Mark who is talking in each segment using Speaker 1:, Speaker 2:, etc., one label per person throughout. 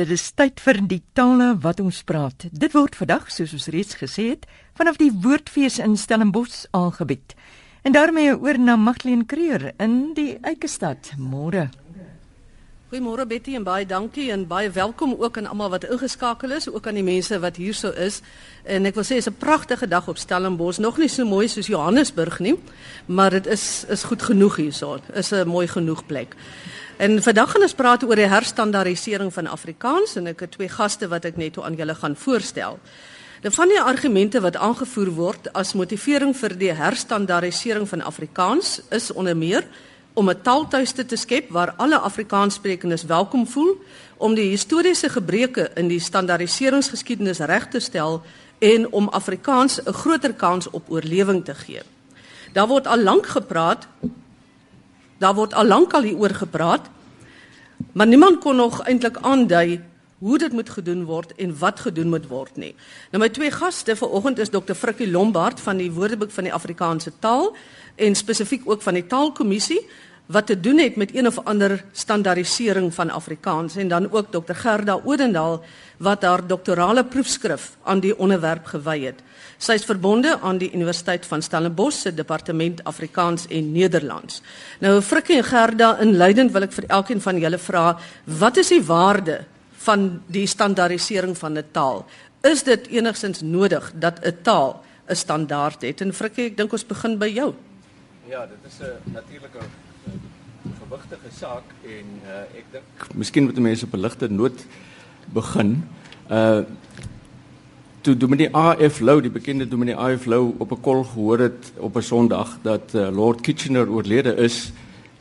Speaker 1: Dit is tyd vir die tale wat ons praat. Dit word vandag, soos ons reeds gesê het, vanaf die Woordfees in Stellenbosch aangebied. En daarmee oor na Magdalene Creer in die Eikestad. Môre.
Speaker 2: Goeiemôre Betty en baie dankie en baie welkom ook aan almal wat ingeskakel is, ook aan die mense wat hierso is. En ek wil sê dit is 'n pragtige dag op Stellenbosch, nog nie so mooi soos Johannesburg nie, maar dit is is goed genoeg hierso. Is 'n mooi genoeg plek. En vandag gaan ons praat oor die herstandardisering van Afrikaans en ek het twee gaste wat ek net aan julle gaan voorstel. De van die argumente wat aangevoer word as motivering vir die herstandardisering van Afrikaans is onder meer om 'n taaltuiste te skep waar alle Afrikaanssprekendes welkom voel, om die historiese gebreke in die standaardiseringsgeskiedenis reg te stel en om Afrikaans 'n groter kans op oorlewing te gee. Daar word al lank gepraat Daar word al lank al hieroor gepraat. Maar niemand kon nog eintlik aandui hoe dit moet gedoen word en wat gedoen moet word nie. Nou my twee gaste vanoggend is Dr. Frikkie Lombard van die Woordeboek van die Afrikaanse Taal en spesifiek ook van die Taalkommissie wat te doen het met een of ander standaardisering van Afrikaans en dan ook Dr Gerda Odendaal wat haar doktorale proefskrif aan die onderwerp gewy het. Sy is verbonde aan die Universiteit van Stellenbosch se departement Afrikaans en Nederlands. Nou Frikkie en Gerda in Leiden wil ek vir elkeen van julle vra, wat is die waarde van die standaardisering van 'n taal? Is dit enigstens nodig dat 'n taal 'n standaard het? En Frikkie, ek dink ons begin by jou.
Speaker 3: Ja, dit is 'n natuurlike gewigtige saak en uh, ek dink miskien moet mense op 'n ligte noot begin. Uh toe Dominee A.F. Lou, die bekende Dominee A.F. Lou op 'n kol gehoor het op 'n Sondag dat uh, Lord Kitchener oorlede is,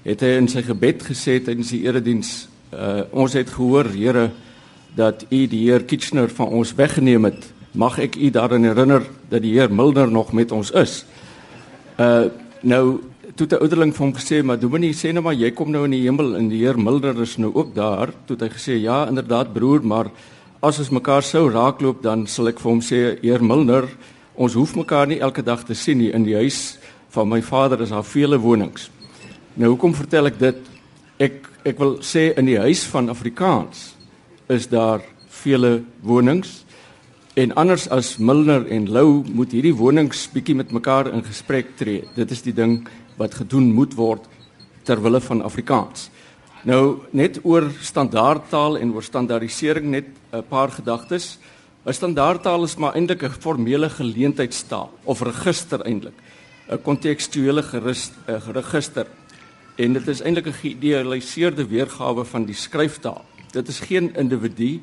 Speaker 3: het hy in sy gebed gesê tydens die erediens, uh ons het gehoor, Here, dat U die Heer Kitchener van ons weggeneem het. Mag ek U daaraan herinner dat die Heer Milner nog met ons is. Uh nou toe 'n ouderling vir hom gesê, "Maar Dominee, sê nou maar jy kom nou in die hemel en die Heer Milder is nou ook daar." Toe het hy gesê, "Ja, inderdaad broer, maar as ons mekaar sou raakloop, dan sal ek vir hom sê, Heer Milder, ons hoef mekaar nie elke dag te sien nie in die huis van my vader is daar vele wonings." Nou hoekom vertel ek dit? Ek ek wil sê in die huis van Afrikaans is daar vele wonings. En anders as Milner en Lou moet hierdie wonings bietjie met mekaar in gesprek tree. Dit is die ding wat gedoen moet word ter wille van Afrikaans. Nou net oor standaardtaal en oor standaardisering net 'n paar gedagtes. 'n Standaardtaal is maar eintlik 'n formele geleentheidstaal of register eintlik. 'n kontekstuele register. En dit is eintlik 'n geïdealiseerde weergawe van die skryftaal. Dit is geen individu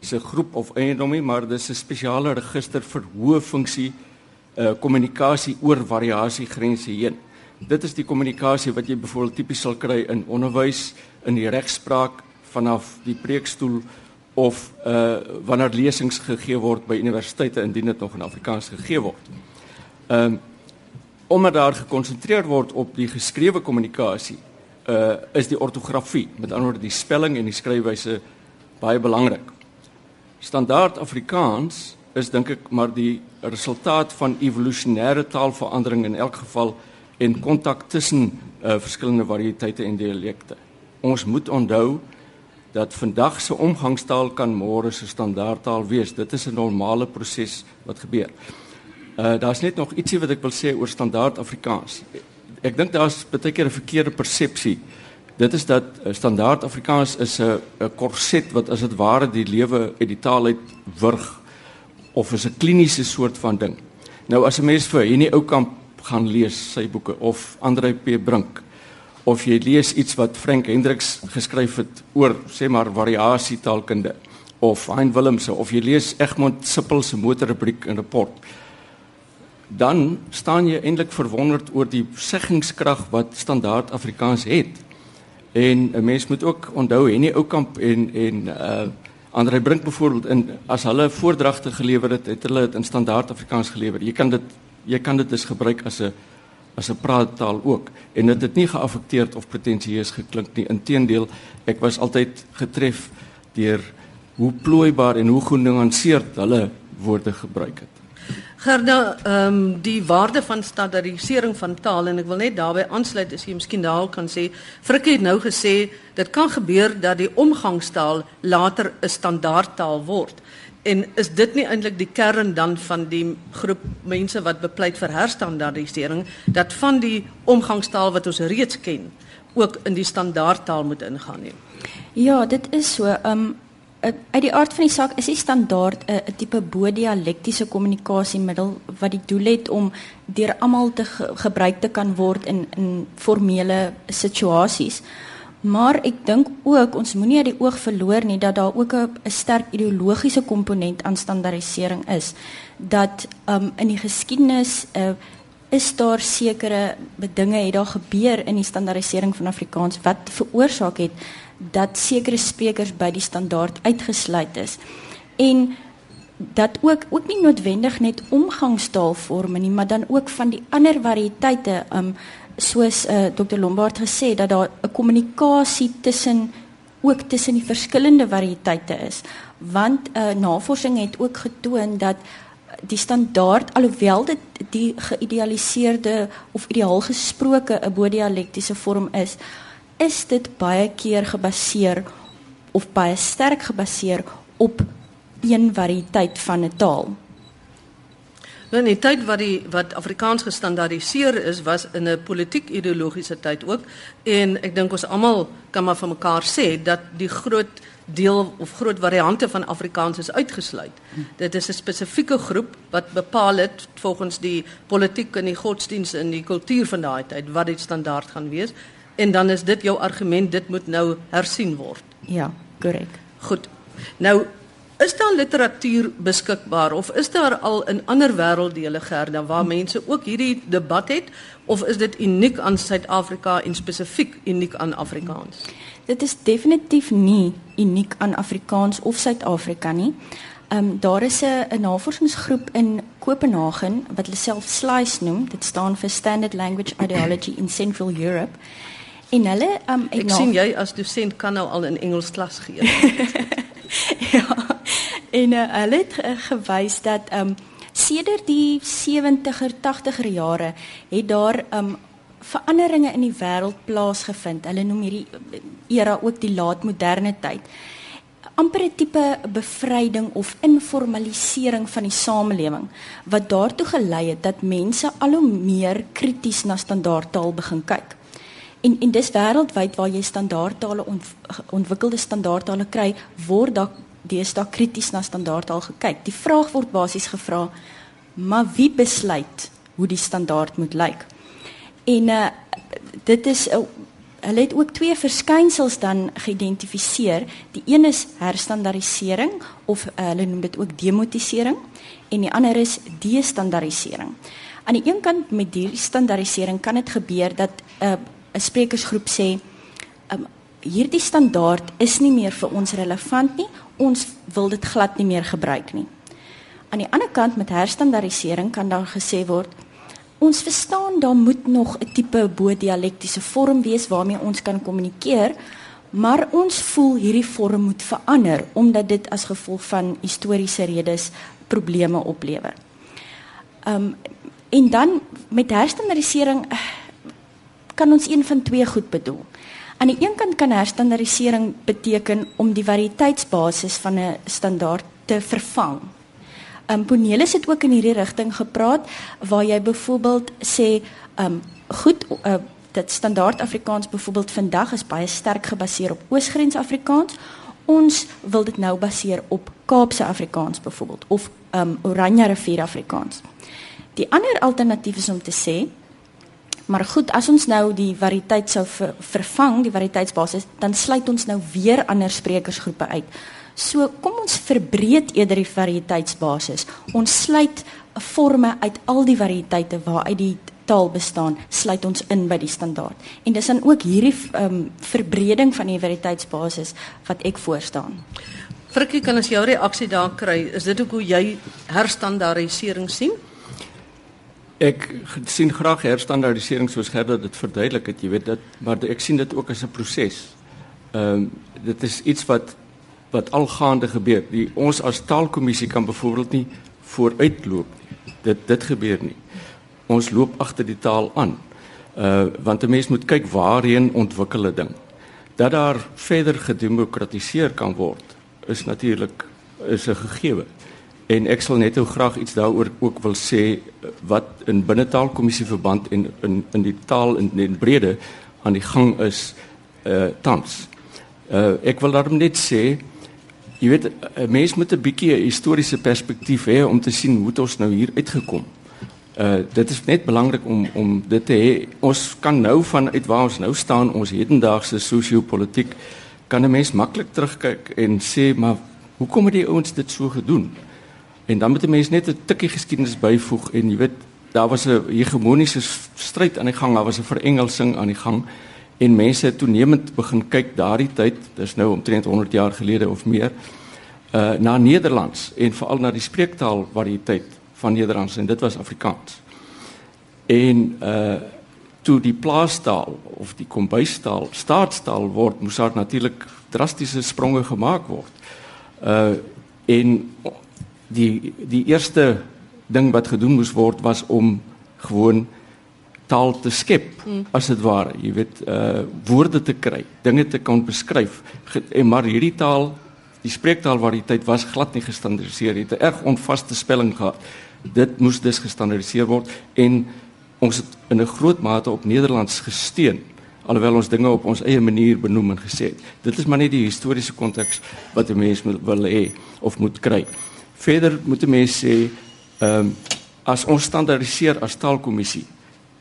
Speaker 3: se groep of eiendom nie, maar dit is 'n spesiale register vir hoë funksie uh kommunikasie oor variasiegrense heen. Dit is die kommunikasie wat jy byvoorbeeld tipies sal kry in onderwys, in die regspraak vanaf die preekstoel of uh wanneer lesings gegee word by universiteite indien dit nog in Afrikaans gegee word. Um omdat daar gekonsentreer word op die geskrewe kommunikasie, uh is die ortografie, met ander woorde die spelling en die skryfwyse baie belangrik. Standaard Afrikaans is dink ek maar die resultaat van evolusionêre taalverandering in elk geval en kontak tussen uh, verskillende variëteite en dialekte. Ons moet onthou dat vandag se omgangstaal kan môre se standaardtaal wees. Dit is 'n normale proses wat gebeur. Uh daar's net nog ietsie wat ek wil sê oor standaard Afrikaans. Ek dink daar's baie keer 'n verkeerde persepsie. Dit is dat uh, standaard Afrikaans is 'n 'n korset wat as dit ware die lewe uit die taal uit wurg of is 'n kliniese soort van ding. Nou as 'n mens vir hierdie ou kamp gaan lees sy boeke of Andre P. Brink of jy lees iets wat Frank Hendriks geskryf het oor sê maar variasie taalkunde of Hein Willemse of jy lees Egmont Sippel se motorrubriek in rapport dan staan jy eintlik verwonderd oor die seggingskrag wat standaard Afrikaans het. En 'n mens moet ook onthou Henny Oukamp en en uh Andre Brink byvoorbeeld in as hulle voordragte gelewer het het hulle dit in standaard Afrikaans gelewer jy kan dit jy kan dit dus gebruik as 'n as 'n praattaal ook. En dit het nie geaffekteerd of pretensieus geklink nie. Inteendeel ek was altyd getref deur hoe plooibaar en hoe genuanceerd hulle woorde gebruik het.
Speaker 2: Gerda, ehm um, die waarde van standaardisering van taal en ek wil net daarbey aansluit as jy miskien daar kan sê, Frikkie het nou gesê dit kan gebeur dat die omgangstaal later 'n standaardtaal word. En is dit nie eintlik die kern dan van die groep mense wat bepleit vir herstandardisering dat van die omgangstaal wat ons reeds ken ook in die standaardtaal moet ingaan nie?
Speaker 4: Ja, dit is so. Um, uit die aard van die saak is die standaard 'n uh, tipe bo-dialektiese kommunikasiemiddel wat die doel het om deur almal te ge gebruik te kan word in in formele situasies. Maar ek dink ook ons moenie uit die oog verloor nie dat daar ook 'n sterk ideologiese komponent aan standaardisering is. Dat um in die geskiedenis uh, is daar sekere dinge het daar gebeur in die standaardisering van Afrikaans wat veroorsaak het dat sekere sprekers by die standaard uitgesluit is. En dat ook ook nie noodwendig net omgangstaal vorme nie, maar dan ook van die ander variëteite um soos uh, Dr Lombard gesê dat daar 'n kommunikasie tussen ook tussen die verskillende variëteite is. Want uh, navorsing het ook getoon dat die standaard alhoewel dit die geïdealiseerde of ideaal gesproke 'n bodialektiese vorm is, is dit baie keer gebaseer of baie sterk gebaseer op een variëteit van 'n taal.
Speaker 2: Nou in die tyd wat die wat Afrikaans gestandaardiseer is, was in 'n politiek ideologiese tyd ook en ek dink ons almal kan maar van mekaar sê dat die groot deel of groot variante van Afrikaans is uitgesluit. Dit is 'n spesifieke groep wat bepaal het volgens die politiek en die godsdienst en die kultuur van daai tyd wat die standaard gaan wees en dan is dit jou argument dit moet nou hersien word.
Speaker 4: Ja, korrek.
Speaker 2: Goed. Nou is daar literatuur beskikbaar of is daar al in ander wêrelddele gerda waar mense ook hierdie debat het of is dit uniek aan Suid-Afrika en spesifiek uniek aan Afrikaans?
Speaker 4: Dit is definitief nie uniek aan Afrikaans of Suid-Afrika nie. Ehm um, daar is 'n navorsingsgroep in Kopenhagen wat hulle self SLICE noem. Dit staan vir Standard Language Ideology in Central Europe. En hulle um
Speaker 2: ek, ek sien jy as dosent kan nou al in Engels klas gee.
Speaker 4: ja. En uh, hulle het uh, gewys dat um sedert die 70er 80er jare het daar um veranderinge in die wêreld plaasgevind. Hulle noem hierdie eh, era ook die laatmoderne tyd. amper 'n tipe bevryding of informalisering van die samelewing wat daartoe gelei het dat mense al hoe meer krities na standaardtaal begin kyk. En en dis wêreldwyd waar jy standaardtale ont, ontwikkelde standaardtale kry, word daar deesdae krities na standaardtaal gekyk. Die vraag word basies gevra: "Maar wie besluit hoe die standaard moet lyk?" En uh dit is uh, hulle het ook twee verskynsels dan geïdentifiseer. Die een is herstandardisering of uh, hulle noem dit ook demotisering en die ander is destandardisering. Aan die een kant met hierdie standaardisering kan dit gebeur dat 'n uh, 'n sprekersgroep sê um, hierdie standaard is nie meer vir ons relevant nie. Ons wil dit glad nie meer gebruik nie. Aan die ander kant met herstandardisering kan daar gesê word ons verstaan daar moet nog 'n tipe bo-dialektiese vorm wees waarmee ons kan kommunikeer, maar ons voel hierdie vorm moet verander omdat dit as gevolg van historiese redes probleme oplewer. Um en dan met herstandardisering uh, kan ons een van twee goed bedoel. Aan die een kant kan herstandardisering beteken om die variëteitsbasis van 'n standaard te vervang. Um Bonelis het ook in hierdie rigting gepraat waar jy byvoorbeeld sê um goed uh, dat standaard Afrikaans byvoorbeeld vandag is baie sterk gebaseer op Oosgrens Afrikaans. Ons wil dit nou baseer op Kaapse Afrikaans byvoorbeeld of um Oranje rivier Afrikaans. Die ander alternatief is om te sê Maar goed, as ons nou die variëteit sou ver, vervang, die variëteitsbasis, dan sluit ons nou weer ander sprekersgroepe uit. So kom ons verbreed eerder die variëteitsbasis. Ons sluit forme uit al die variëteite waaruit die taal bestaan, sluit ons in by die standaard. En dis dan ook hierdie um, verbreding van die variëteitsbasis wat ek voorstaan.
Speaker 2: Frikkie, kan as jou reaksie daar kry, is dit hoe jy herstandardisering sien?
Speaker 3: Ek sien graag herstandardisering soos Gerda dit verduidelik het, jy weet dit, maar ek sien dit ook as 'n proses. Ehm um, dit is iets wat wat algaande gebeur. Die ons as taalkommissie kan byvoorbeeld nie vooruitloop. Dit dit gebeur nie. Ons loop agter die taal aan. Uh want 'n mens moet kyk waarheen ontwikkel 'n ding. Dat daar verder gedemokratiseer kan word is natuurlik is 'n gegewe. En ek sal net ou graag iets daaroor ook wil sê wat in binnetaalkommissie verband en in in die taal in in brede aan die gang is uh tans. Uh ek wil daarom net sê jy weet 'n mens moet 'n bietjie 'n historiese perspektief hê om te sien hoe ons nou hier uitgekom. Uh dit is net belangrik om om dit te hê. Ons kan nou vanuit waar ons nou staan, ons hedendaagse sosio-politiek kan 'n mens maklik terugkyk en sê maar hoekom het die ouens dit so gedoen? En dan moet 'n mens net 'n tikkie geskiedenis byvoeg en jy weet daar was 'n hegemoniese stryd aan die gang, daar was 'n verengelsing aan die gang en mense het toenemend begin kyk daardie tyd, dis nou omtrent 100 jaar gelede of meer, uh na Nederlands en veral na die spreektaal variëteit van Nederlands en dit was Afrikaans. En uh toe die plaastaal of die kombuistaal staatstaal word, moes daar natuurlik drastiese spronge gemaak word. Uh en die die eerste ding wat gedoen moes word was om gewoon taal te skep hmm. as dit ware jy weet uh woorde te kry dinge te kan beskryf. En maar hierdie taal die spreektaal waar die tyd was glad nie gestandardiseer het 'n erg onvaste spelling gehad. Dit moes dus gestandardiseer word en ons het in 'n groot mate op Nederlands gesteun alhoewel ons dinge op ons eie manier benoem en gesê het. Dit is maar net die historiese konteks wat 'n mens wil hê of moet kry verder moet 'n mens sê ehm um, as ons standaardiseer as taalkommissie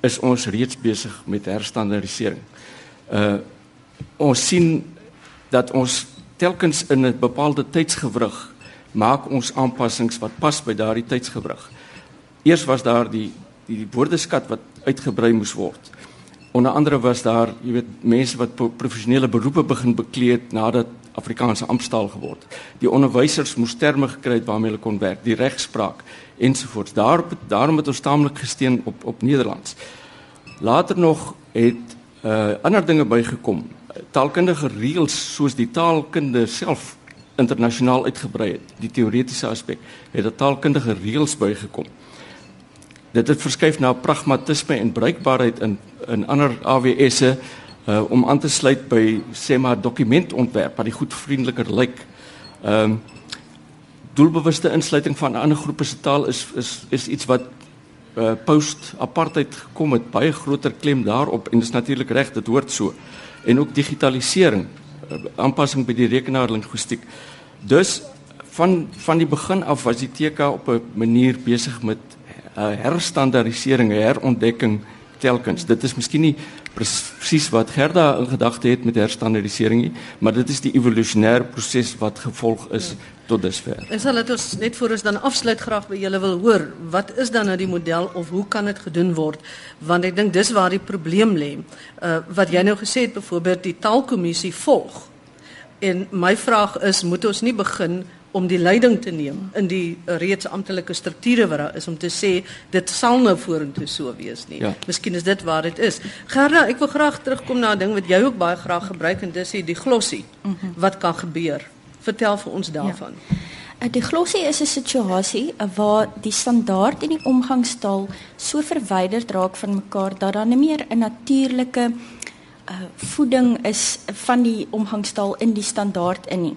Speaker 3: is ons reeds besig met herstandardisering. Uh ons sien dat ons telkens in 'n bepaalde tydsgewrig maak ons aanpassings wat pas by daardie tydsgewrig. Eers was daar die die, die woordeskat wat uitgebrei moes word. Onder andere was daar, jy weet, mense wat professionele beroepe begin bekleed nadat Afrikaanse amptstaal geword. Die onderwysers moes terme gekry het waarmee hulle kon werk, die regspraak ensovoorts. Daar daarom het ons taamlik gesteun op op Nederlands. Later nog het uh ander dinge bygekom. Taalkundige reëls soos die taalkunde self internasionaal uitgebrei het. Die teoretiese aspek het 'n taalkundige reëls bygekom. Dit het verskuif na pragmatisme en bruikbaarheid in in ander AWS'e uh om aan te sluit by sê maar dokumentontwerp wat die goed vriendeliker lyk. Ehm um, doelbewuste insluiting van ander groepe se taal is is is iets wat uh, post apartheid gekom het. Baie groter klem daarop en dit is natuurlik reg dit hoort so. En ook digitalisering uh, aanpassing by die rekenaarlinguistiek. Dus van van die begin af was die TK op 'n manier besig met uh, herstandardisering herontdekking telkens. Dit is miskien nie presies wat Gerda in gedagte het met herstandardisering nie maar dit is die evolusionêre proses wat gevolg is ja tot dusver.
Speaker 2: En sal dit ons net voor ons dan afsluit graag by julle wil hoor, wat is dan nou die model of hoe kan dit gedoen word? Want ek dink dis waar die probleem lê. Uh wat jy nou gesê het byvoorbeeld die taalkommissie volg. En my vraag is, moet ons nie begin om die leiding te neem in die reeds amptelike strukture wat daar is om te sê dit sal nou vorentoe so wees nie. Ja. Miskien is dit waar dit is. Gerda, ek wil graag terugkom na 'n ding wat jy ook baie graag gebruik en dis die glossie. Mm -hmm. Wat kan gebeur? Vertel vir ons daarvan.
Speaker 4: Ja. Die glossie is 'n situasie eh, waar die standaard en die omgangstaal so verwyderd raak van mekaar dat daar nie meer 'n natuurlike uh, voeding is van die omgangstaal in die standaard in nie.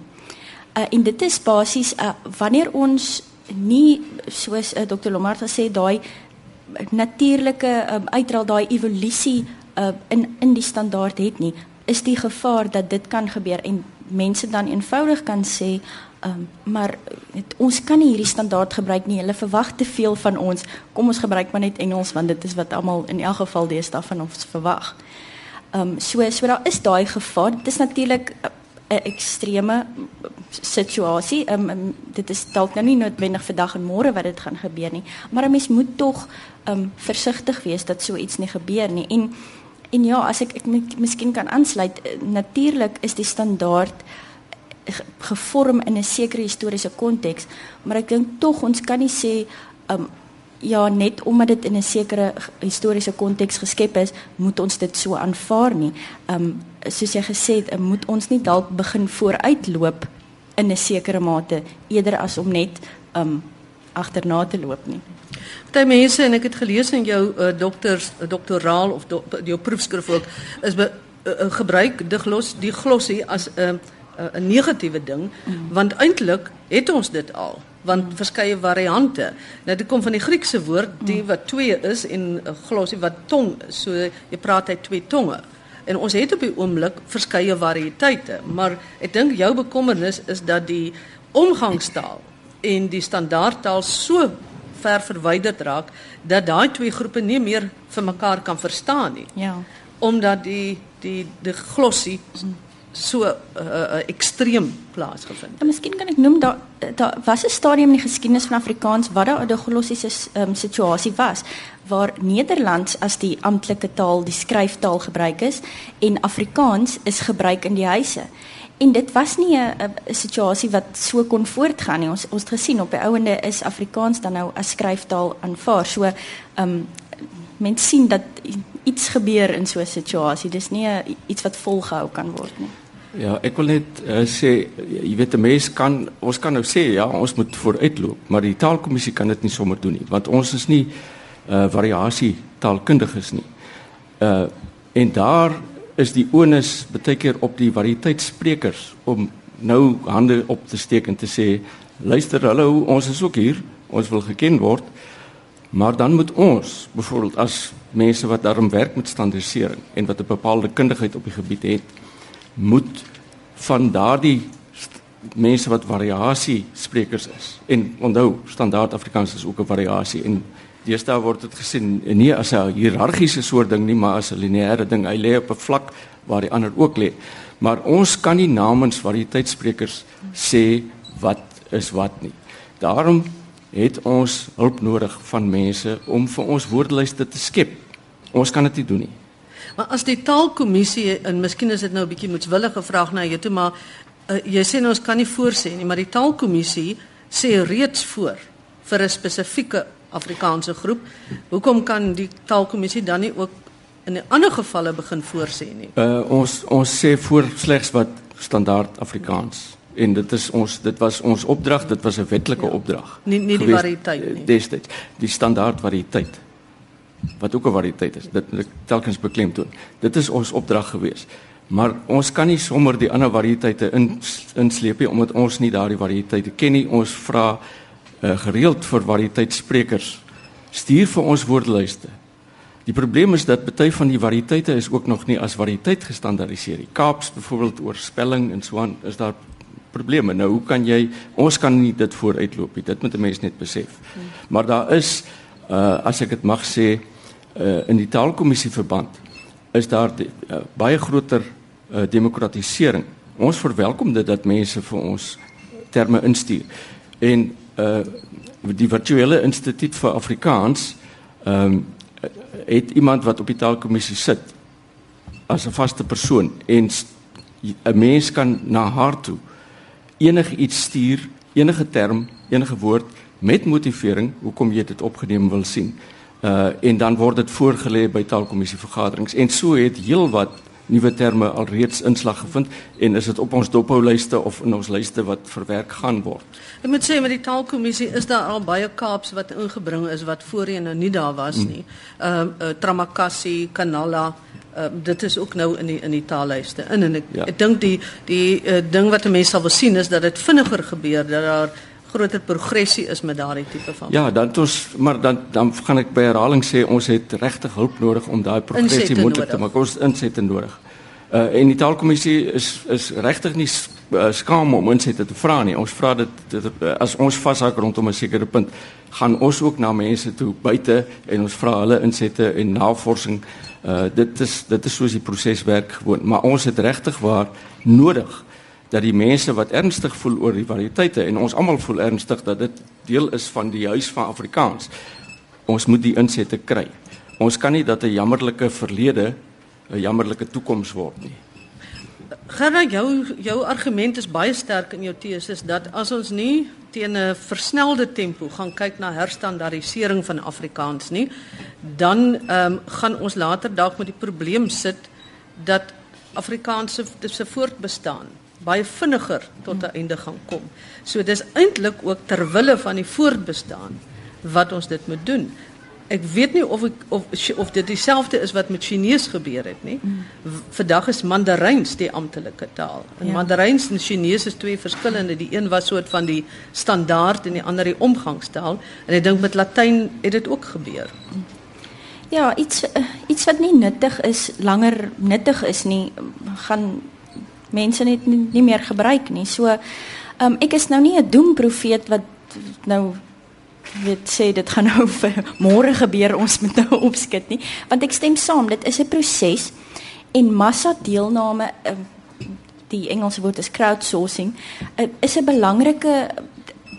Speaker 4: Uh, en dit is basies uh, wanneer ons nie soos uh, Dr. Lomarta sê daai natuurlike um, uitraal daai evolusie uh, in in die standaard het nie, is die gevaar dat dit kan gebeur en mense dan eenvoudig kan sê Um, maar het, ons kan nie hierdie standaard gebruik nie. Hulle verwag te veel van ons. Kom ons gebruik maar net Engels want dit is wat almal in elk geval deesdae van ons verwag. Ehm um, so so daar is daai gevaar. Dit is natuurlik 'n ekstreme situasie. Ehm um, dit is dalk nou nie noodwendig vandag en môre wat dit gaan gebeur nie, maar 'n mens moet tog ehm um, versigtig wees dat so iets nie gebeur nie. En En ja, as ek ek miskien kan aansluit, eh, natuurlik is die standaard gevorm in 'n sekere historiese konteks, maar ek dink tog ons kan nie sê um ja, net omdat dit in 'n sekere historiese konteks geskep is, moet ons dit so aanvaar nie. Um soos jy gesê het, moet ons nie dalk begin vooruitloop in 'n sekere mate eerder as om net um agterna te loop nie.
Speaker 2: Party mense en ek het gelees in jou uh, dokters doktoraal of do, jou proefskrif ook is be, uh, uh, gebruik die glos die glossie as 'n uh, 'n uh, negatiewe ding mm. want eintlik het ons dit al want mm. verskeie variante. Nou dit kom van die Griekse woord die wat twee is en 'n uh, glossie wat tong is. So jy praat uit twee tonge. En ons het op die oomblik verskeie variëteite, maar ek dink jou bekommernis is dat die omgangstaal en die standaardtaal so ver verwyderd raak dat daai twee groepe nie meer vir mekaar kan verstaan nie.
Speaker 4: Ja.
Speaker 2: Omdat die die die glossie so uh, uh, ekstreem plaasgevind.
Speaker 4: Ja, miskien kan ek noem daar daar was 'n stadium in die geskiedenis van Afrikaans waar daar 'n glossiese um, situasie was waar Nederlands as die amptelike taal, die skryftaal gebruik is en Afrikaans is gebruik in die huise. En dit was nie 'n situasie wat so kon voortgaan nie. Ons ons het gesien op die ouende is Afrikaans dan nou as skryftaal aanvaar. So ehm um, mense sien dat iets gebeur in so 'n situasie. Dis nie a, iets wat volgehou kan word nie.
Speaker 3: Ja, ek wil net uh, sê jy weet 'n mens kan ons kan nou sê ja, ons moet vooruitloop, maar die taalkommissie kan dit nie sommer doen nie, want ons is nie uh variasie taalkundiges nie. Uh en daar is die onus baie keer op die variëteitsprekers om nou hande op te steek en te sê luister hallo ons is ook hier ons wil geken word maar dan moet ons byvoorbeeld as mense wat daarom werk met standaardisering en wat 'n bepaalde kundigheid op die gebied het moet van daardie mense wat variasie sprekers is en onthou standaard Afrikaans is ook 'n variasie en Deesdae word dit gesien nie as 'n hiërargiese soort ding nie, maar as 'n lineêre ding. Hy lê op 'n vlak waar die ander ook lê. Maar ons kan nie namens variëteitsprekers sê wat is wat nie. Daarom het ons hulp nodig van mense om vir ons woordelyste te skep. Ons kan dit nie doen nie.
Speaker 2: Maar as die taalkommissie en miskien is dit nou 'n bietjie moetswillige vraag na jou toe, maar uh, jy sê nou ons kan nie voorsê nie, maar die taalkommissie sê reeds voor vir 'n spesifieke Afrikaanse groep. Hoekom kan die taalkommissie dan nie ook in ander gevalle begin voorsê nie?
Speaker 3: Uh ons ons sê voor slegs wat standaard Afrikaans en dit is ons dit was ons opdrag, dit was 'n wetlike ja. opdrag.
Speaker 2: Nie nie die variëteit nie.
Speaker 3: Destyds die standaard variëteit wat ook 'n variëteit is. Dit, dit telkens beklemtoon. Dit is ons opdrag gewees. Maar ons kan nie sommer die ander variëteite in insleep nie omdat ons nie daardie variëteite ken nie. Ons vra uh, gereeld vir variëteitsprekers stuur vir ons woordelyste. Die probleem is dat baie van die variëteite is ook nog nie as variëteit gestandaardiseer nie. Kaaps byvoorbeeld oor spelling en so aan is daar probleme. Nou hoe kan jy ons kan nie dit vooruitloop nie. Dit moet 'n mens net besef. Maar daar is uh as ek dit mag sê uh in die taalkommissie verband is daar die, uh, baie groter uh demokratisering. Ons verwelkom dit dat mense vir ons terme instuur. En uh die virtuele instituut vir Afrikaans ehm um, het iemand wat op die taalkommissie sit as 'n vaste persoon en 'n mens kan na haar toe enige iets stuur, enige term, enige woord met motivering hoekom jy dit opgeneem wil sien. Uh en dan word dit voorgelê by taalkommissie vergaderings en so het heelwat nuwe terme alreeds inslag gevind en is dit op ons dophoulyste of in ons lyste wat verwerk gaan word.
Speaker 2: Ek moet sê met die taalkommissie is daar al baie Kaaps wat ingebring is wat voorheen nou nie daar was nie. Ehm uh, uh, Tramakassi, Kanala Uh, dit is ook nou in die in die taallyste in en ek ja. ek dink die die uh, ding wat mense sal wil sien is dat dit vinniger gebeur dat daar groter progressie is met daardie tipe van
Speaker 3: Ja, dan ons maar dan dan gaan ek by herhaling sê ons het regtig hulp nodig om daai progressie moontlik te maak. Ons insette nodig. Uh en die taalkommissie is is regtig nie uh, skaam om insette te vra nie. Ons vra dit, dit as ons vashak rondom 'n sekere punt, gaan ons ook na mense toe buite en ons vra hulle insette en navorsing. Uh dit is dit is soos die proses werk gewoon, maar ons het regtig waar nodig dat die mense wat ernstig voel oor die variëteite en ons almal voel ernstig dat dit deel is van die huis van Afrikaans. Ons moet die insette kry. Ons kan nie dat 'n jammerlike verlede 'n jammerlike toekoms word nie.
Speaker 2: Gerard, jou jou argument is baie sterk in jou teses dat as ons nie teen 'n versnelde tempo gaan kyk na herstandardisering van Afrikaans nie, dan ehm um, gaan ons later dalk met die probleem sit dat Afrikaans se voortbestaan baie vinniger tot 'n einde gaan kom. So dis eintlik ook ter wille van die voortbestaan wat ons dit moet doen. Ek weet nie of ek, of of dit dieselfde is wat met Chinees gebeur het nie. Vandag is Mandaryns die amptelike taal. En ja. Mandaryns en Chinees is twee verskillende. Die een was soort van die standaard en die ander die omgangstaal. En ek dink met Latyn het dit ook gebeur.
Speaker 4: Ja, iets uh, iets wat nie nuttig is, langer nuttig is nie, gaan mense net nie, nie meer gebruik nie. So um, ek is nou nie 'n doemprofeet wat nou weet sê dit gaan nou vir môre gebeur ons moet nou opskit nie want ek stem saam dit is 'n proses en massa deelname um, die Engelse woord is crowdsourcing uh, is 'n belangrike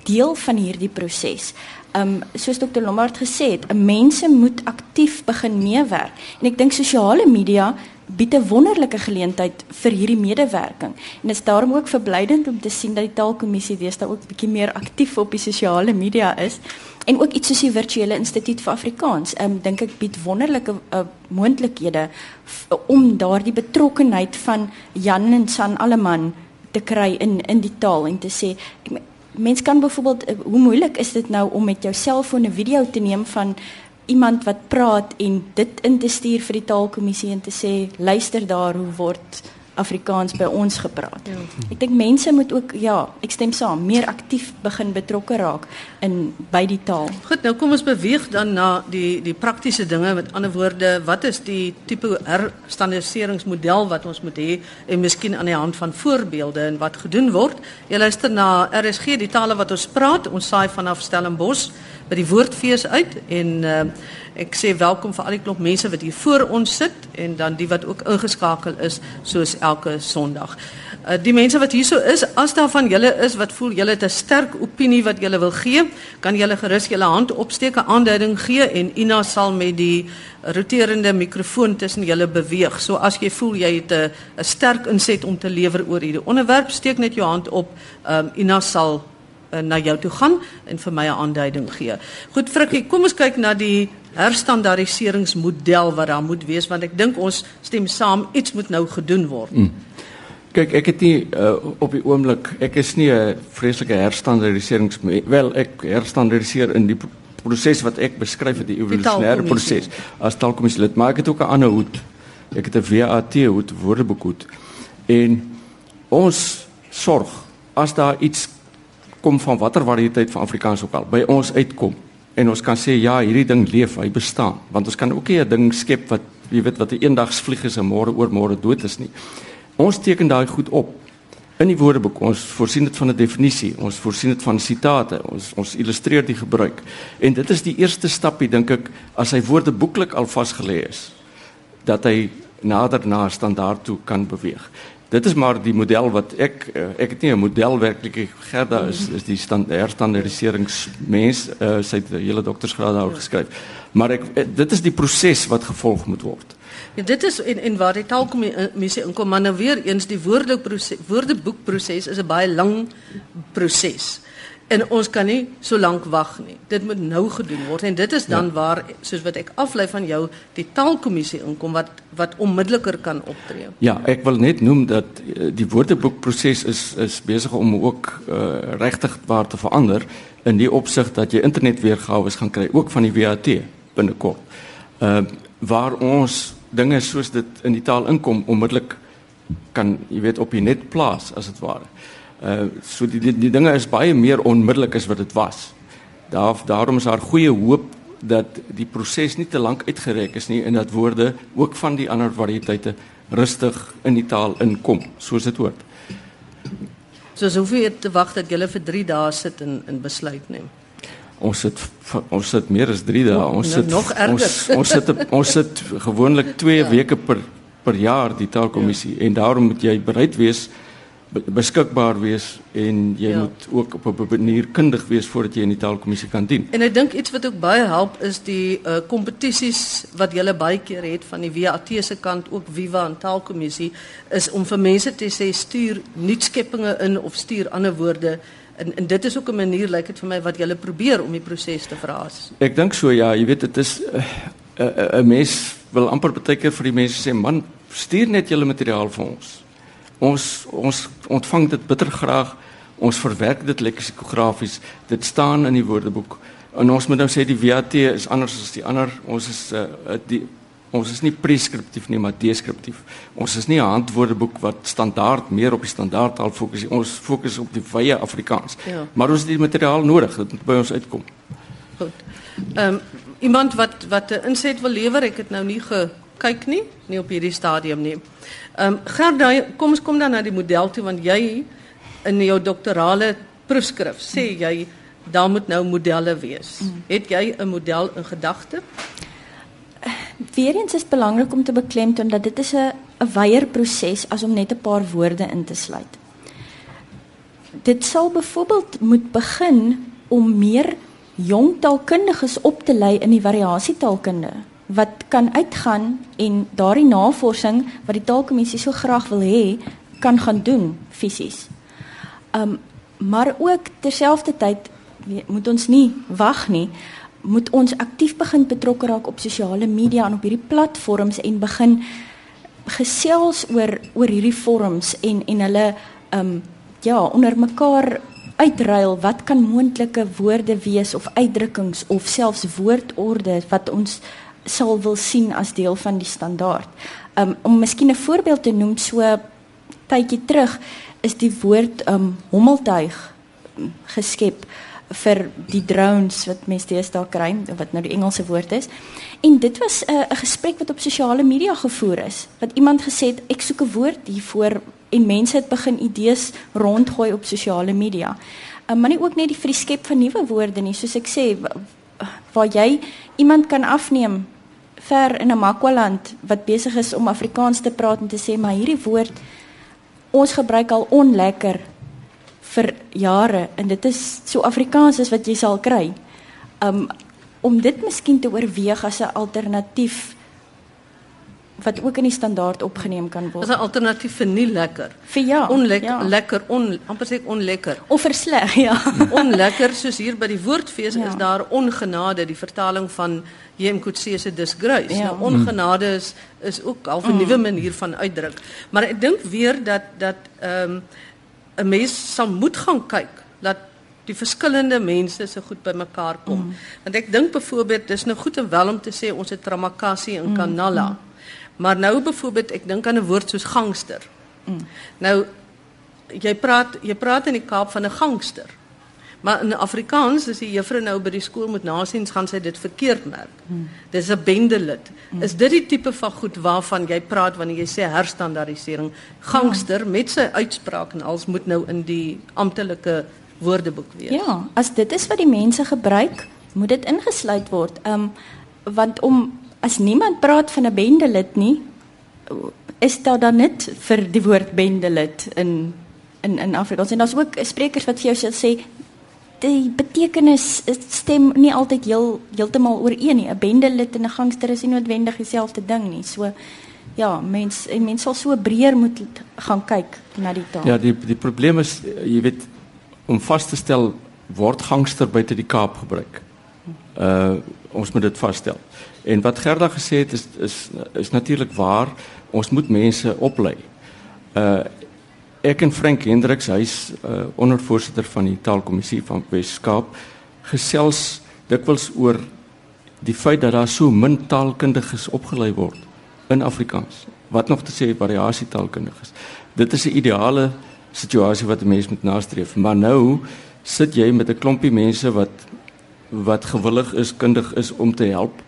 Speaker 4: deel van hierdie proses. Um soos Dr. Lombard gesê het, mense moet aktief begin meewerk. En ek dink sosiale media bied 'n wonderlike geleentheid vir hierdie medewerking. En dit is daarom ook verblydend om te sien dat die taalkommissie deesdae ook bietjie meer aktief op die sosiale media is en ook iets soos die virtuele instituut vir Afrikaans. Ehm um, dink ek bied wonderlike uh, moontlikhede om daardie betrokkenheid van Jan en San Alleman te kry in in die taal en te sê mens kan byvoorbeeld uh, hoe moeilik is dit nou om met jou selfoon 'n video te neem van iemand wat praat en dit in te stuur vir die taalkommissie en te sê luister daar hoe word Afrikaans by ons gepraat. Ja. Ek dink mense moet ook ja, ek stem saam, meer aktief begin betrokke raak in by die taal.
Speaker 2: Goed, nou kom ons beweeg dan na die die praktiese dinge. Met ander woorde, wat is die tipe herstandardiseringsmodel wat ons moet hê en miskien aan die hand van voorbeelde en wat gedoen word. Jy luister na RSG, die tale wat ons praat. Ons saai vanaf Stellenbosch by die woordfees uit en uh, ek sê welkom vir al die klomp mense wat hier voor ons sit en dan die wat ook ingeskakel is soos elke Sondag. Uh, die mense wat hierso is, as daar van julle is wat voel julle het 'n sterk opinie wat julle wil gee, kan julle gerus julle hand opsteek, 'n aanduiding gee en Ina sal met die roterende mikrofoon tussen julle beweeg. So as jy voel jy het 'n sterk inset om te lewer oor hierdie onderwerp, steek net jou hand op. Um, Ina sal uh, na jou toe gaan en vir my 'n aanduiding gee. Goed Frikkie, kom ons kyk na die herstandardiseringsmodel wat daar moet wees want ek dink ons stem saam iets moet nou gedoen word. Mm.
Speaker 3: Kyk, ek het nie uh, op die oomblik ek is nie 'n vreeslike herstandardiserings wel ek herstandardiseer in die proses wat ek beskryf het die evolusionêre proses as taalkommissie lid, maar ek het ook 'n ander hoed. Ek het 'n VAT hoed, woordeboekhoed. En ons sorg as daar iets kom van watter variëteit van Afrikaans ook al by ons uitkom en ons kan sê ja, hierdie ding leef, hy bestaan, want ons kan ook nie 'n ding skep wat jy weet wat 'n eendags vlieg is en môre oor môre dood is nie. Ons teken daai goed op in die woordeboek. Ons voorsien dit van 'n definisie, ons voorsien dit van sitate, ons ons illustreer die gebruik. En dit is die eerste stapie dink ek as hy woordeboeklik al vasgelê is dat hy nader na standaard toe kan beweeg dit is maar die model wat ek eh, ek het nie 'n model werklik Gerda is is die stand herstandardiseringsmens uh, sy het hele doktorsgraad daar geskryf. Maar ek eh, dit is die proses wat gevolg moet word.
Speaker 2: Ja dit is en en waar die taalkommissie inkom maar nou weer eens die woordeboekproses is 'n baie lang proses En ons kan nie so lank wag nie. Dit moet nou gedoen word en dit is dan ja. waar soos wat ek aflei van jou die taalkommissie inkom wat wat onmiddelliker kan optree.
Speaker 3: Ja, ek wil net noem dat eh, die woordeboekproses is is besig om ook uh, regtig waar te verander in die opsig dat jy internetweergawe gaan kry ook van die WAT binnekort. Uh waar ons dinge soos dit in die taal inkom onmiddellik kan jy weet op die net plaas as dit ware. Uh so die, die die dinge is baie meer onmiddellik as wat dit was. Daar daarom is daar goeie hoop dat die proses nie te lank uitgereik is nie en dat woorde ook van die ander variëteite rustig in die taal inkom soos dit hoort.
Speaker 2: So soveel so te wag dat jy vir 3 dae sit en in besluit neem.
Speaker 3: Ons sit ons sit meer as 3 dae. Ons sit nog ons ons sit ons sit gewoonlik 2 ja. weke per per jaar die taalkommissie ja. en daarom moet jy bereid wees beskikbaar wees en jy ja. moet ook op 'n manier kundig wees voordat jy in die taalkommissie kan dien.
Speaker 2: En ek dink iets wat ook baie help is die uh kompetisies wat jy baie keer het van die WAT se kant ook Viva en taalkommissie is om vir mense te sê stuur nuutskeppinge in of stuur ander woorde en en dit is ook 'n manier lyk like dit vir my wat jy probeer om die proses te verhaas.
Speaker 3: Ek dink so ja, jy weet dit is 'n uh, uh, uh, mens wil amper baie keer vir die mense sê man stuur net julle materiaal vir ons Ons ons ontvang dit bitter graag. Ons verwerk dit leksikografies. Dit staan in die woordeboek. En ons moet nou sê die VAT is anders as die ander. Ons is uh, die ons is nie preskriptief nie, maar deskriptief. Ons is nie 'n handwoordeboek wat standaard meer op die standaardtaal fokus nie. Ons fokus op die wye Afrikaans. Ja. Maar ons het die materiaal nodig. Dit moet by ons uitkom.
Speaker 2: Goed. Ehm um, iemand wat wat 'n inset wil lewer, ek het nou nie gekyk nie, nie op hierdie stadium nie. Ehm um, Gerda, kom ons kom dan na die model toe want jy in jou doktorale proefskrif sê jy daar moet nou modelle wees. Mm. Het jy 'n model in gedagte?
Speaker 4: Weereens is belangrik om te beklemtoon dat dit is 'n 'n wyeer proses as om net 'n paar woorde in te sluit. Dit sal byvoorbeeld moet begin om meer jong taalkundiges op te lei in die variasietaalkunde wat kan uitgaan en daardie navorsing wat die taalkommissie so graag wil hê kan gaan doen fisies. Um maar ook terselfdertyd moet ons nie wag nie moet ons aktief begin betrokke raak op sosiale media en op hierdie platforms en begin gesels oor oor hierdie forums en en hulle um, ja onder mekaar uitruil wat kan moontlike woorde wees of uitdrukkings of selfs woordorde wat ons sal wil sien as deel van die standaard. Um, om miskien 'n voorbeeld te noem so tydjie terug is die woord um hommeltuig geskep vir die drones wat mense deesdae kry wat nou die Engelse woord is. En dit was 'n uh, gesprek wat op sosiale media gevoer is. Wat iemand gesê het ek soek 'n woord hiervoor en mense het begin idees rondgooi op sosiale media. Uh, maar nie ook net die vir die skep van nuwe woorde nie, soos ek sê waar jy iemand kan afneem ver in 'n Makwaland wat besig is om Afrikaans te praat en te sê maar hierdie woord ons gebruik al onlekker vir jare en dit is so Afrikaans as wat jy sal kry. Um om dit miskien te oorweeg as 'n alternatief wat ook in die standaard opgeneem kan word.
Speaker 2: As 'n alternatief vir nie lekker.
Speaker 4: Vir ja.
Speaker 2: Onlekker,
Speaker 4: ja.
Speaker 2: lekker, on amper sê onlekker.
Speaker 4: Of vir sleg, ja.
Speaker 2: onlekker soos hier by die woordfees ja. is daar ongenade, die vertaling van Jem Kutse se disgrace. Ja. Nou ongenade is is ook al 'n mm. nuwe manier van uitdruk. Maar ek dink weer dat dat ehm um, 'n mens sal moet gaan kyk dat die verskillende mense so goed bymekaar kom. Mm. Want ek dink byvoorbeeld dis nou goed en wel om te sê ons het Tramakasi in Kanala. Mm. Mm. Maar nou byvoorbeeld ek dink aan 'n woord soos gangster. Mm. Nou jy praat jy praat in die Kaap van 'n gangster. Maar in Afrikaans as die juffrou nou by die skool moet nasiens gaan sy dit verkeerd merk. Hmm. Dis 'n bendelid. Hmm. Is dit die tipe van goed waarvan jy praat wanneer jy sê herstandardisering? Gangster ja. met sy uitspraak en alles moet nou in die amptelike woordeboek wees.
Speaker 4: Ja, as dit is wat die mense gebruik, moet dit ingesluit word. Ehm um, want om as niemand praat van 'n bendelid nie, is daar dan net vir die woord bendelid in in in Afrikaans en daar's ook sprekers wat vir jou sê die betekenis stem nie altyd heel heeltemal ooreen nie. 'n Bendelid en 'n gangster is nie noodwendig dieselfde ding nie. So ja, mens en mens sal so breër moet gaan kyk na die taal.
Speaker 3: Ja, die die probleem is jy weet om vas te stel word gangster buite die Kaap gebruik. Uh ons moet dit vasstel. En wat Gerda gesê het is is is natuurlik waar. Ons moet mense oplei. Uh ek en Frank Hendriks, hy's uh, ondervoorsitter van die taalkommissie van Wes-Kaap, gesels dikwels oor die feit dat daar so min taalkundiges opgelei word in Afrikaans. Wat nog te sê variasie taalkundiges. Dit is 'n ideale situasie wat 'n mens moet nastreef, maar nou sit jy met 'n klompie mense wat wat gewillig is, kundig is om te help.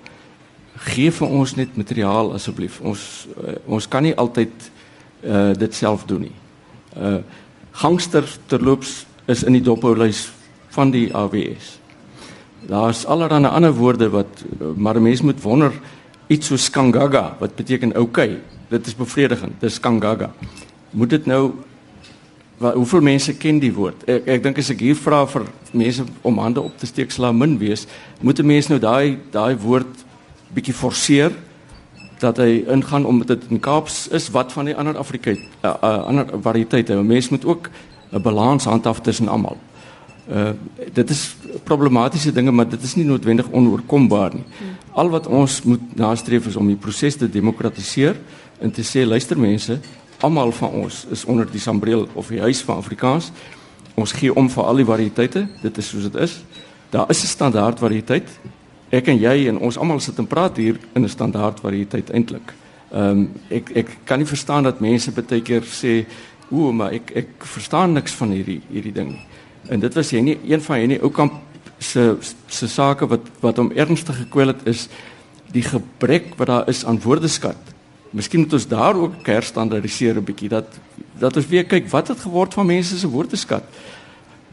Speaker 3: Geef vir ons net materiaal asseblief. Ons uh, ons kan nie altyd uh, dit self doen nie uh gangster terloops is in die dophoulys van die AWS. Daar's allerlei ander woorde wat maar mense moet wonder iets so skangaga wat beteken okay. Dit is bevredigend. Dis skangaga. Moet dit nou wat hoeveel mense ken die woord? Ek ek dink as ek hier vra vir mense om hande op te steek sla min wees, moet 'n mens nou daai daai woord bietjie forceer dat hy ingaan omdat dit in Kaaps is wat van die ander Afrika uh, uh, ander variëteite. Mense moet ook 'n balans handhaaf tussen almal. Uh dit is problematiese dinge maar dit is nie noodwendig onoorkombaar nie. Al wat ons moet nastreef is om die proses te demokratiseer en te sê luister mense, almal van ons is onder die sambreel of die huis van Afrikaans. Ons gee om vir al die variëteite. Dit is soos dit is. Daar is 'n standaard variëteit. Ek en jy en ons almal sit en praat hier in 'n standaard variëteit eintlik. Ehm um, ek ek kan nie verstaan dat mense baie keer sê, "O, maar ek ek verstaan niks van hierdie hierdie ding." En dit was jy nie een van hierdie ou kamp se se sake wat wat hom ernstig gekwel het is die gebrek wat daar is aan woordeskat. Miskien moet ons daar ook herstandardiseer 'n bietjie dat dat ons weer kyk wat het geword van mense se woordeskat.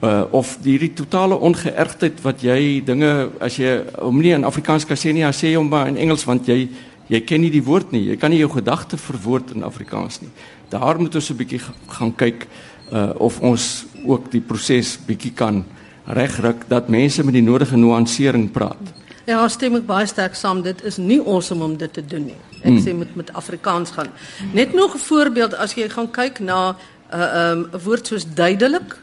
Speaker 3: Uh of die die totale ongeërgdheid wat jy dinge as jy om nie in Afrikaans kan sê nie, ja, sê hom maar in Engels want jy jy ken nie die woord nie. Jy kan nie jou gedagte verwoord in Afrikaans nie. Daar moet ons 'n bietjie gaan kyk uh of ons ook die proses bietjie kan regryk dat mense met die nodige nuansering praat.
Speaker 2: Ja, stem ek baie sterk saam. Dit is nie awesome om dit te doen nie. Ek mm. sê moet met Afrikaans gaan. Net nog 'n voorbeeld as jy gaan kyk na 'n uh, um, woord soos duidelik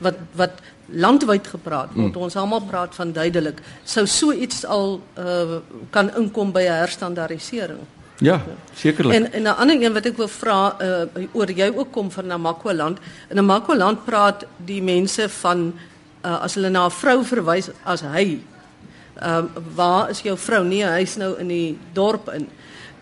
Speaker 2: wat wat landwyd gepraat word. Mm. Ons almal praat van duidelik. Sou so iets al uh, kan inkom by 'n herstandardisering.
Speaker 3: Ja, sekerlik.
Speaker 2: En en 'n ander een wat ek wil vra uh, oor jy ook kom van Namakwa land. In Namakwa land praat die mense van uh, as hulle na 'n vrou verwys as hy ehm um, waar is jou vrou? Nee, hy's nou in die dorp in.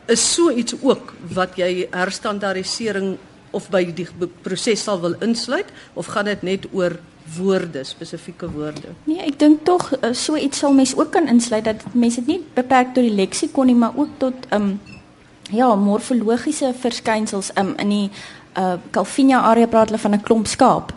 Speaker 2: Is so iets ook wat jy herstandardisering of by die proses sal wil insluit of gaan dit net oor woorde, spesifieke woorde?
Speaker 4: Nee, ek dink tog uh, so iets sal mens ook kan insluit dat mense dit nie beperk tot die leksikon nie, maar ook tot ehm um, ja, morfologiese verskynsels um, in die uh Calvinia area praat hulle van 'n klomp skaap.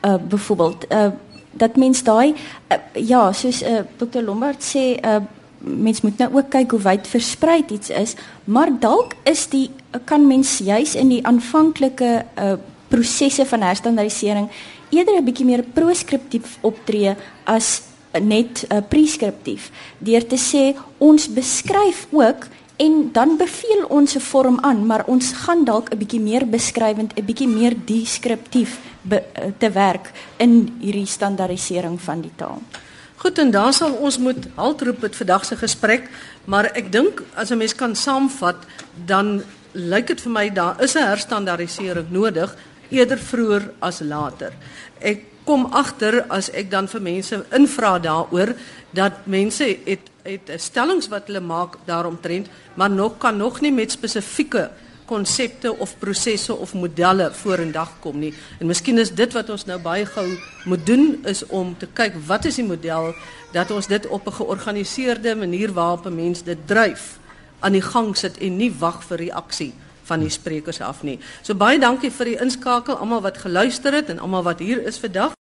Speaker 4: Uh byvoorbeeld uh dat mens daai uh, ja, soos uh, Dr Lombard sê, uh, mens moet nou ook kyk hoe wyd versprei iets is, maar dalk is die kan mens juis in die aanvanklike uh, prosesse van herstandardisering eerder 'n bietjie meer proskriptief optree as net uh, preskriptief deur te sê ons beskryf ook En dan beveel ons 'n vorm aan, maar ons gaan dalk 'n bietjie meer beskrywend, 'n bietjie meer deskriptief be, te werk in hierdie standaardisering van die taal.
Speaker 2: Goed, en daar sal ons moet haltroep met vandag se gesprek, maar ek dink as 'n mens kan saamvat, dan lyk dit vir my daar is 'n herstandardisering nodig eerder vroeër as later. Ek kom agter as ek dan vir mense invra daaroor dat mense het het stellings wat hulle maak daaromtrent, maar nog kan nog nie met spesifieke konsepte of prosesse of modelle vorendag kom nie. En miskien is dit wat ons nou baie gou moet doen is om te kyk wat is die model dat ons dit op 'n georganiseerde manier waarop 'n mens dit dryf aan die gang sit en nie wag vir reaksie van die sprekers af nie. So baie dankie vir die inskakel almal wat geluister het en almal wat hier is vandag.